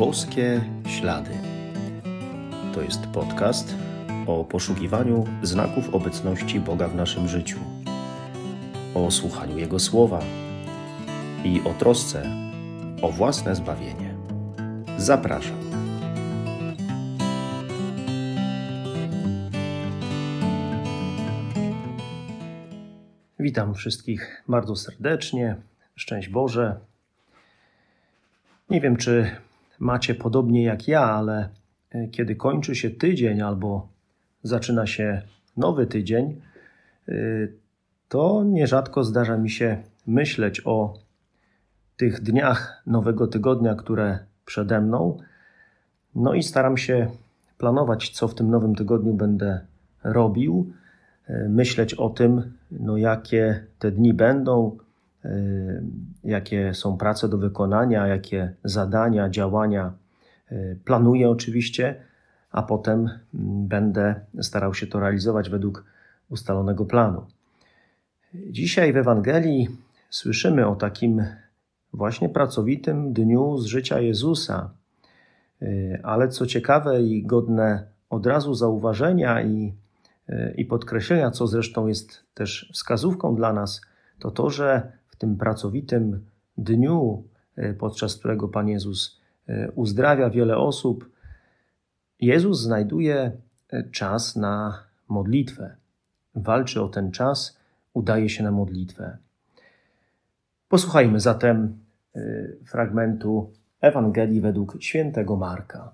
Boskie Ślady. To jest podcast o poszukiwaniu znaków obecności Boga w naszym życiu, o słuchaniu Jego słowa i o trosce o własne zbawienie. Zapraszam. Witam wszystkich bardzo serdecznie. Szczęść Boże. Nie wiem, czy macie podobnie jak ja, ale e, kiedy kończy się tydzień albo zaczyna się nowy tydzień, e, to nierzadko zdarza mi się myśleć o tych dniach nowego tygodnia, które przede mną. No i staram się planować, co w tym nowym tygodniu będę robił, e, myśleć o tym, no jakie te dni będą, jakie są prace do wykonania, jakie zadania, działania y, planuję oczywiście, a potem mm, będę starał się to realizować według ustalonego planu. Dzisiaj w Ewangelii słyszymy o takim właśnie pracowitym dniu z życia Jezusa, y, ale co ciekawe i godne od razu zauważenia i, i podkreślenia, co zresztą jest też wskazówką dla nas, to to, że tym pracowitym dniu, e, podczas którego Pan Jezus e, uzdrawia wiele osób, Jezus znajduje e, czas na modlitwę. Walczy o ten czas, udaje się na modlitwę. Posłuchajmy zatem fragmentu Ewangelii według świętego Marka.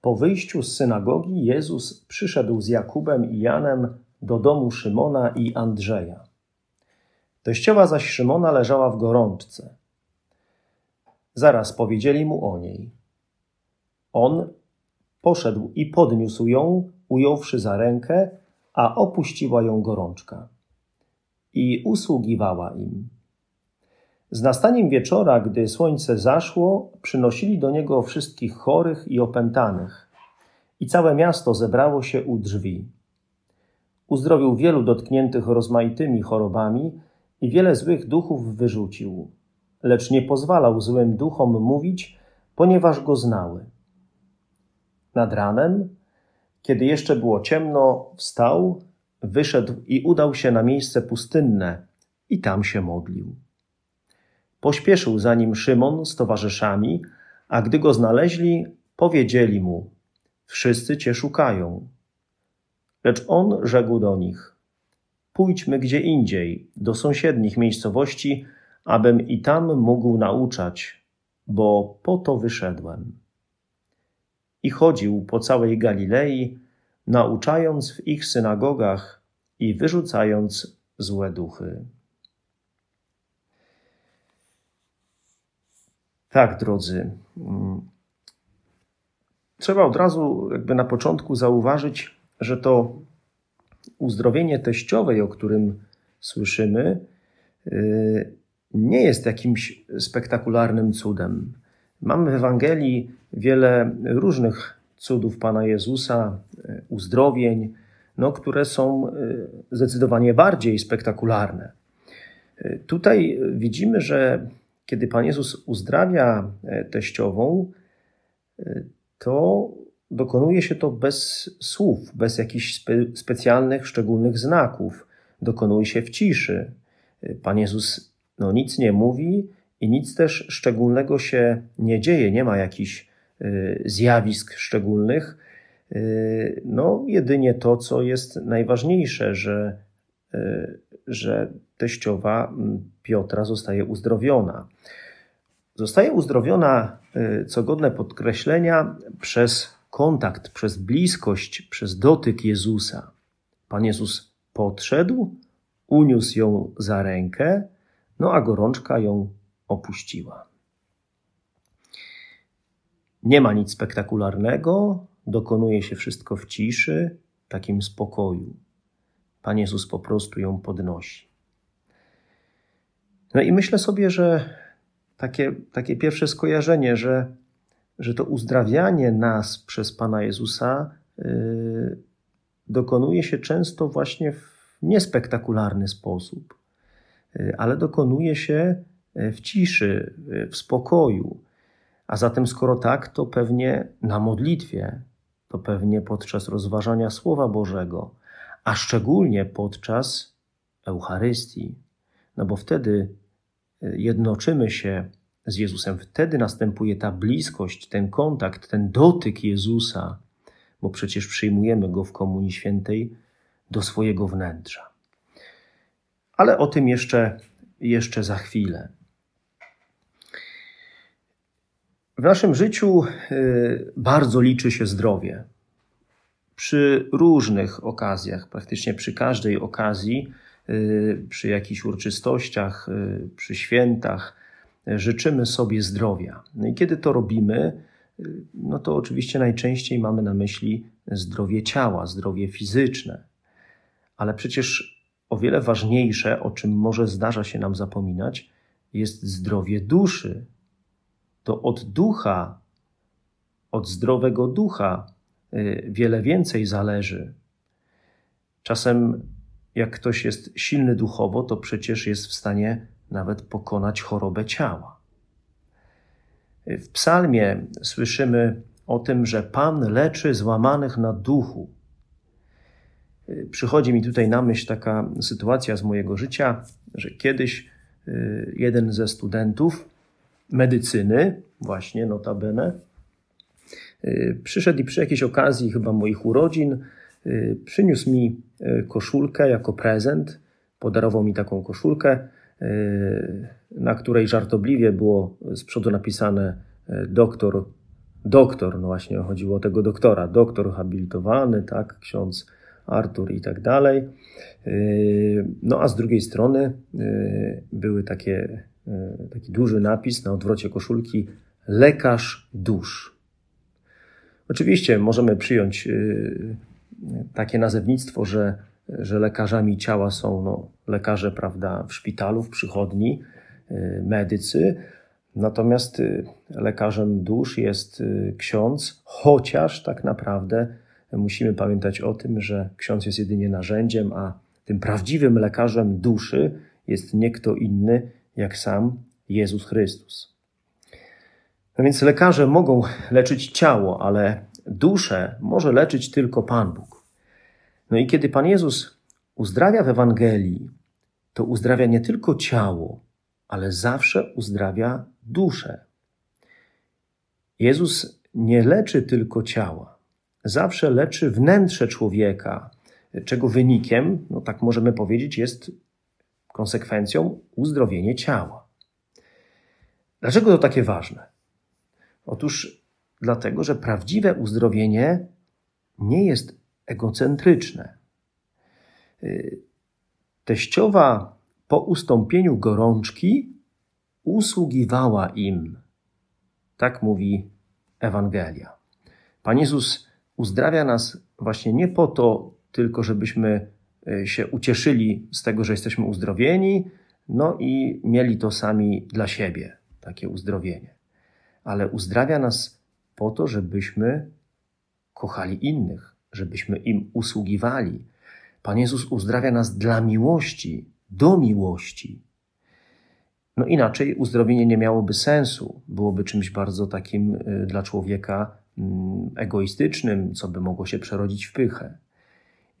Po wyjściu z synagogi Jezus przyszedł z Jakubem i Janem do domu Szymona i Andrzeja. Teściowa zaś Szymona leżała w gorączce. Zaraz powiedzieli mu o niej. On poszedł i podniósł ją, ująwszy za rękę, a opuściła ją gorączka. I usługiwała im. Z nastaniem wieczora, gdy słońce zaszło, przynosili do niego wszystkich chorych i opętanych, i całe miasto zebrało się u drzwi. Uzdrowił wielu dotkniętych rozmaitymi chorobami i wiele złych duchów wyrzucił, lecz nie pozwalał złym duchom mówić, ponieważ go znały. Nad ranem, kiedy jeszcze było ciemno, wstał, wyszedł i udał się na miejsce pustynne i tam się modlił. Pośpieszył za nim Szymon z towarzyszami, a gdy go znaleźli, powiedzieli mu: Wszyscy cię szukają. Lecz on rzekł do nich: Pójdźmy gdzie indziej, do sąsiednich miejscowości, abym i tam mógł nauczać, bo po to wyszedłem. I chodził po całej Galilei, nauczając w ich synagogach i wyrzucając złe duchy. Tak, drodzy. Mm, trzeba od razu, jakby na początku, zauważyć, że to uzdrowienie teściowej, o którym słyszymy, y, nie jest jakimś spektakularnym cudem. Mamy w Ewangelii wiele różnych cudów Pana Jezusa, y, uzdrowień, no, które są y, zdecydowanie bardziej spektakularne. Tutaj widzimy, że kiedy Pan Jezus uzdrawia teściową, to dokonuje się to bez słów, bez jakichś spe specjalnych, szczególnych znaków. Dokonuje się w ciszy. Pan Jezus no, nic nie mówi i nic też szczególnego się nie dzieje. Nie ma jakichś y, zjawisk szczególnych. Y, no, jedynie to, co jest najważniejsze, że, y, że teściowa Piotra zostaje uzdrowiona. Zostaje uzdrowiona, co godne podkreślenia, przez kontakt, przez bliskość, przez dotyk Jezusa. Pan Jezus podszedł, uniósł ją za rękę, no a gorączka ją opuściła. Nie ma nic spektakularnego, dokonuje się wszystko w ciszy, takim spokoju. Pan Jezus po prostu ją podnosi. No i myślę sobie, że takie, takie pierwsze skojarzenie, że że to uzdrawianie nas przez Pana Jezusa yy, dokonuje się często właśnie w niespektakularny sposób, yy, ale dokonuje się w ciszy, w spokoju. A zatem, skoro tak, to pewnie na modlitwie, to pewnie podczas rozważania Słowa Bożego, a szczególnie podczas Eucharystii, no bo wtedy jednoczymy się z Jezusem, wtedy następuje ta bliskość, ten kontakt, ten dotyk Jezusa, bo przecież przyjmujemy go w Komunii Świętej do swojego wnętrza. Ale o tym jeszcze, jeszcze za chwilę. W naszym życiu y, bardzo liczy się zdrowie. Przy różnych okazjach, praktycznie przy każdej okazji, y, przy jakichś uroczystościach, y, przy świętach, życzymy sobie zdrowia. No i kiedy to robimy, no to oczywiście najczęściej mamy na myśli zdrowie ciała, zdrowie fizyczne. Ale przecież o wiele ważniejsze, o czym może zdarza się nam zapominać, jest zdrowie duszy. To od ducha, od zdrowego ducha y, wiele więcej zależy. Czasem, jak ktoś jest silny duchowo, to przecież jest w stanie nawet pokonać chorobę ciała. W psalmie słyszymy o tym, że Pan leczy złamanych na duchu. Przychodzi mi tutaj na myśl taka sytuacja z mojego życia, że kiedyś y, jeden ze studentów medycyny, właśnie notabene, y, przyszedł i przy jakiejś okazji, chyba moich urodzin, y, przyniósł mi koszulkę jako prezent. Podarował mi taką koszulkę na której żartobliwie było z przodu napisane yy, doktor, doktor, no właśnie chodziło o tego doktora, doktor habilitowany, tak, ksiądz Artur i tak dalej. Yy, no a z drugiej strony były takie, taki duży napis na odwrocie koszulki lekarz dusz. Oczywiście możemy przyjąć takie nazewnictwo, że że lekarzami ciała są no, lekarze prawda, w szpitalu, w przychodni, y, medycy. Natomiast y, lekarzem dusz jest y, ksiądz, chociaż tak naprawdę musimy pamiętać o tym, że ksiądz jest jedynie narzędziem, a tym prawdziwym lekarzem duszy jest nie kto inny jak sam Jezus Chrystus. No więc lekarze mogą leczyć ciało, ale duszę może leczyć tylko Pan Bóg. No i kiedy Pan Jezus uzdrawia w Ewangelii, to uzdrawia nie tylko ciało, ale zawsze uzdrawia duszę. Jezus nie leczy tylko ciała, zawsze leczy wnętrze człowieka, czego wynikiem, no tak możemy powiedzieć, jest konsekwencją uzdrowienie ciała. Dlaczego to takie ważne? Otóż dlatego, że prawdziwe uzdrowienie nie jest egocentryczne. Y, teściowa po ustąpieniu gorączki usługiwała im. Tak mówi Ewangelia. Pan Jezus uzdrawia nas właśnie nie po to tylko, żebyśmy y, się ucieszyli z tego, że jesteśmy uzdrowieni, no i mieli to sami dla siebie, takie uzdrowienie. Ale uzdrawia nas po to, żebyśmy kochali innych, żebyśmy im usługiwali. Pan Jezus uzdrawia nas dla miłości, do miłości. No inaczej uzdrowienie nie miałoby sensu, byłoby czymś bardzo takim y, dla człowieka mm, egoistycznym, co by mogło się przerodzić w pychę.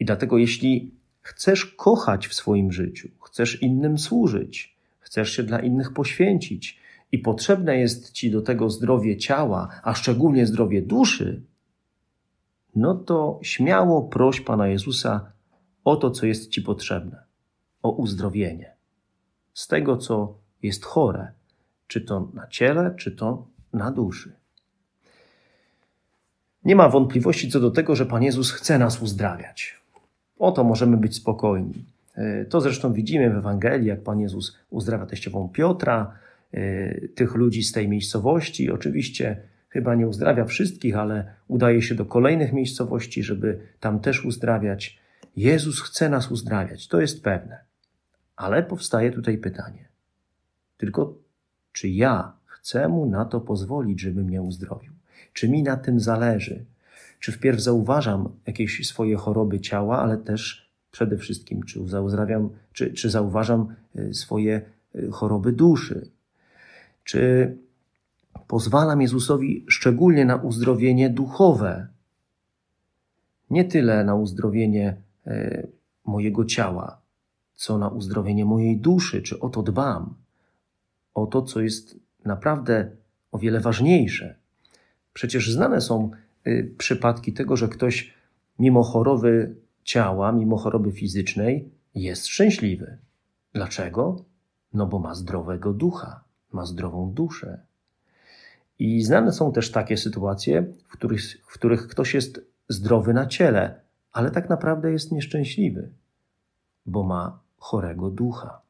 I dlatego, jeśli chcesz kochać w swoim życiu, chcesz innym służyć, chcesz się dla innych poświęcić i potrzebne jest ci do tego zdrowie ciała, a szczególnie zdrowie duszy, no to śmiało proś Pana Jezusa o to, co jest Ci potrzebne, o uzdrowienie z tego, co jest chore, czy to na ciele, czy to na duszy. Nie ma wątpliwości co do tego, że Pan Jezus chce nas uzdrawiać. O to możemy być spokojni. E, to zresztą widzimy w Ewangelii, jak Pan Jezus uzdrawia teściową Piotra, e, tych ludzi z tej miejscowości. Oczywiście chyba nie uzdrawia wszystkich, ale udaje się do kolejnych miejscowości, żeby tam też uzdrawiać. Jezus chce nas uzdrawiać, to jest pewne. Ale powstaje tutaj pytanie: tylko czy ja chcę mu na to pozwolić, żeby mnie uzdrowił? Czy mi na tym zależy? Czy wpierw zauważam jakieś swoje choroby ciała, ale też przede wszystkim, czy, uzdrawiam, czy, czy zauważam y, swoje y, choroby duszy? Czy pozwalam Jezusowi szczególnie na uzdrowienie duchowe? Nie tyle na uzdrowienie e, mojego ciała, co na uzdrowienie mojej duszy, czy o to dbam, o to, co jest naprawdę o wiele ważniejsze. Przecież znane są y, przypadki tego, że ktoś mimo choroby ciała, mimo choroby fizycznej jest szczęśliwy. Dlaczego? No bo ma zdrowego ducha, ma zdrową duszę. I znane są też takie sytuacje, w których, w których ktoś jest zdrowy na ciele, ale tak naprawdę jest nieszczęśliwy, bo ma chorego ducha.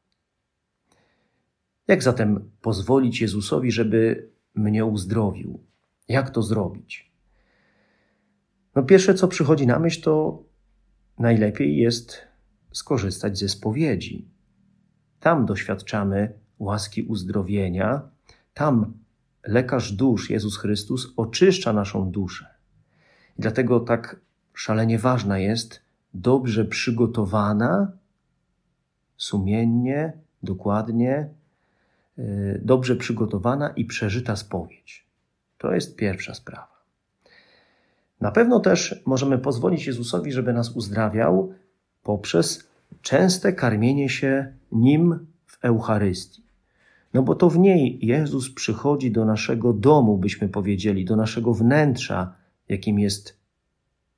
Jak zatem pozwolić Jezusowi, żeby mnie uzdrowił? Jak to zrobić? No, pierwsze, co przychodzi na myśl, to najlepiej jest skorzystać ze spowiedzi. Tam doświadczamy łaski uzdrowienia, tam lekarz dusz, Jezus Chrystus, oczyszcza naszą duszę. I dlatego tak szalenie ważna jest dobrze przygotowana, sumiennie, dokładnie, y, dobrze przygotowana i przeżyta spowiedź. To jest pierwsza sprawa. Na pewno też możemy pozwolić Jezusowi, żeby nas uzdrawiał poprzez częste karmienie się Nim w Eucharystii. No bo to w niej Jezus przychodzi do naszego domu, byśmy powiedzieli, do naszego wnętrza, jakim jest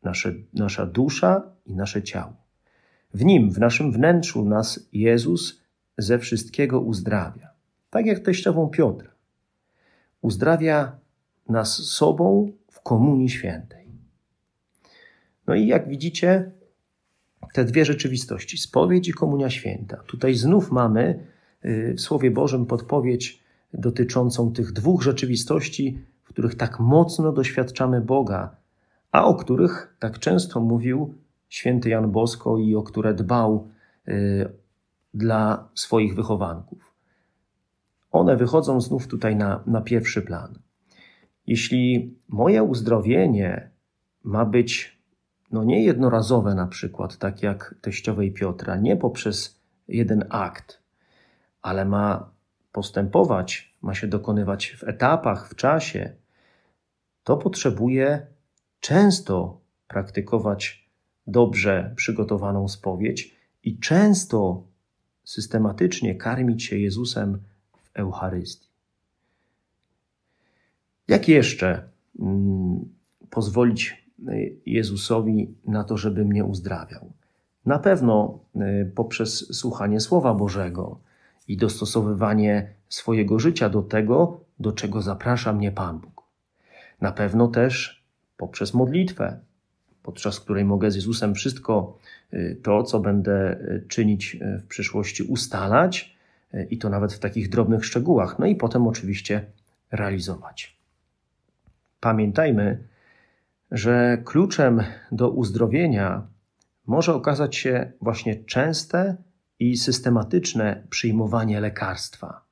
nasze, nasza dusza i nasze ciało. W nim, w naszym wnętrzu nas Jezus ze wszystkiego uzdrawia. Tak jak teściową Piotra. Uzdrawia nas sobą w Komunii Świętej. No i jak widzicie, te dwie rzeczywistości, spowiedź i Komunia Święta. Tutaj znów mamy w Słowie Bożym podpowiedź dotyczącą tych dwóch rzeczywistości, w których tak mocno doświadczamy Boga, a o których tak często mówił święty Jan Bosko i o które dbał y, dla swoich wychowanków. One wychodzą znów tutaj na, na pierwszy plan. Jeśli moje uzdrowienie ma być no nie jednorazowe na przykład, tak jak teściowej Piotra, nie poprzez jeden akt, ale ma postępować, ma się dokonywać w etapach, w czasie, to potrzebuje często praktykować dobrze przygotowaną spowiedź i często systematycznie karmić się Jezusem w Eucharystii. Jak jeszcze mm, pozwolić y, Jezusowi na to, żeby mnie uzdrawiał? Na pewno y, poprzez słuchanie Słowa Bożego i dostosowywanie swojego życia do tego, do czego zaprasza mnie Pan Bóg. Na pewno też poprzez modlitwę, podczas której mogę z Jezusem wszystko y, to, co będę czynić w przyszłości, ustalać i to nawet w takich drobnych szczegółach, no i potem oczywiście realizować. Pamiętajmy, że kluczem do uzdrowienia może okazać się właśnie częste i systematyczne przyjmowanie lekarstwa,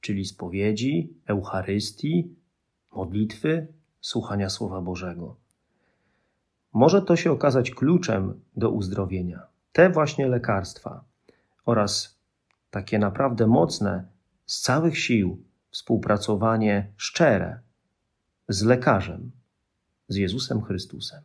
czyli spowiedzi, Eucharystii, modlitwy, słuchania Słowa Bożego. Może to się okazać kluczem do uzdrowienia. Te właśnie lekarstwa oraz takie naprawdę mocne, z całych sił współpracowanie szczere z lekarzem, z Jezusem Chrystusem.